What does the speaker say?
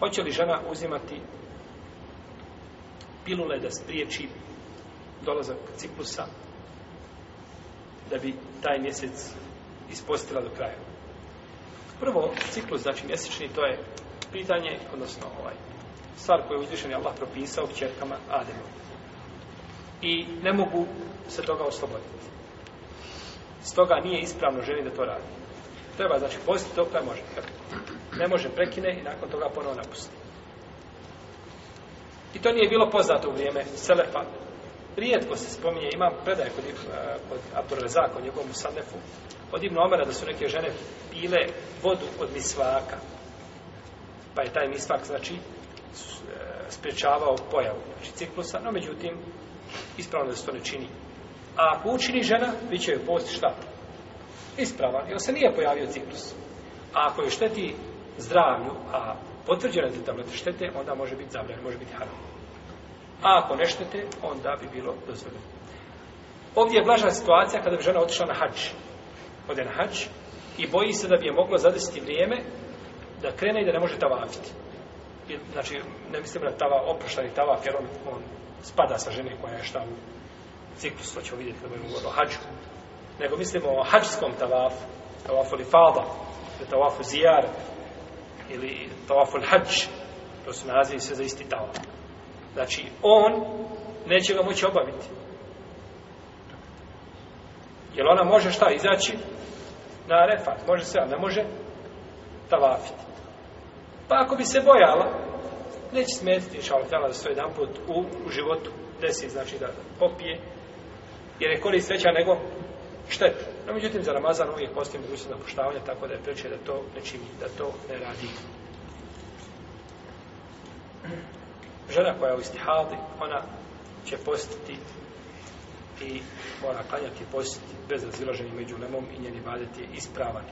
Hoće li žena uzimati pilule da spriječi dolazak ciklusa da bi taj mjesec ispostila do kraja? Prvo, ciklus, znači mjesečni, to je pitanje, odnosno ovaj, stvar koju je uzvišen Allah propisao kćerkama Ademu. I ne mogu se toga osloboditi. Stoga nije ispravno ženi da to radi treba, znači postiti to ne može. Ne može prekine i nakon toga ponovo napusti. I to nije bilo poznato u vrijeme Selefa. Rijetko se spominje, imam predaje kod, eh, kod Abdurrezaka, kod njegovom Sanefu, od Ibn da su neke žene pile vodu od misvaka. Pa je taj misvak, znači, eh, sprječavao pojavu znači ciklusa, no međutim, ispravno da se to ne čini. A ako učini žena, bit će joj posti šta? ispravan, jer se nije pojavio ciklus. A ako je šteti zdravlju, a potvrđene te tablete štete, onda može biti zabranjen, može biti haram. A ako ne štete, onda bi bilo dozvoljeno. Ovdje je blaža situacija kada bi žena otišla na hač. Ode na hač i boji se da bi je moglo zadesiti vrijeme da krene i da ne može tavafiti. I, znači, ne mislim da tava, i tava, jer on, on, spada sa žene koja je šta u ciklusu, to pa ćemo vidjeti kada bi govorili o hađu nego mislimo o hađskom tavafu, tavafu li fada, tavafu zijar, ili tavafu hađ, to su nazivi sve za isti tavaf. Znači, on neće ga moći obaviti. Jer ona može šta, izaći na refat, može sve, ne može tavafiti. Pa ako bi se bojala, neće smetiti šalotela da se jedan put u, u životu desi, znači da popije, jer je korist veća nego štetu. No, međutim, za Ramazan uvijek postoji mogućnost napuštavanja, tako da je preče da to ne čini, da to ne radi. Žena koja je u istihadi, ona će postiti i mora klanjati postiti bez razilaženja među lemom i njeni badet je ispravan.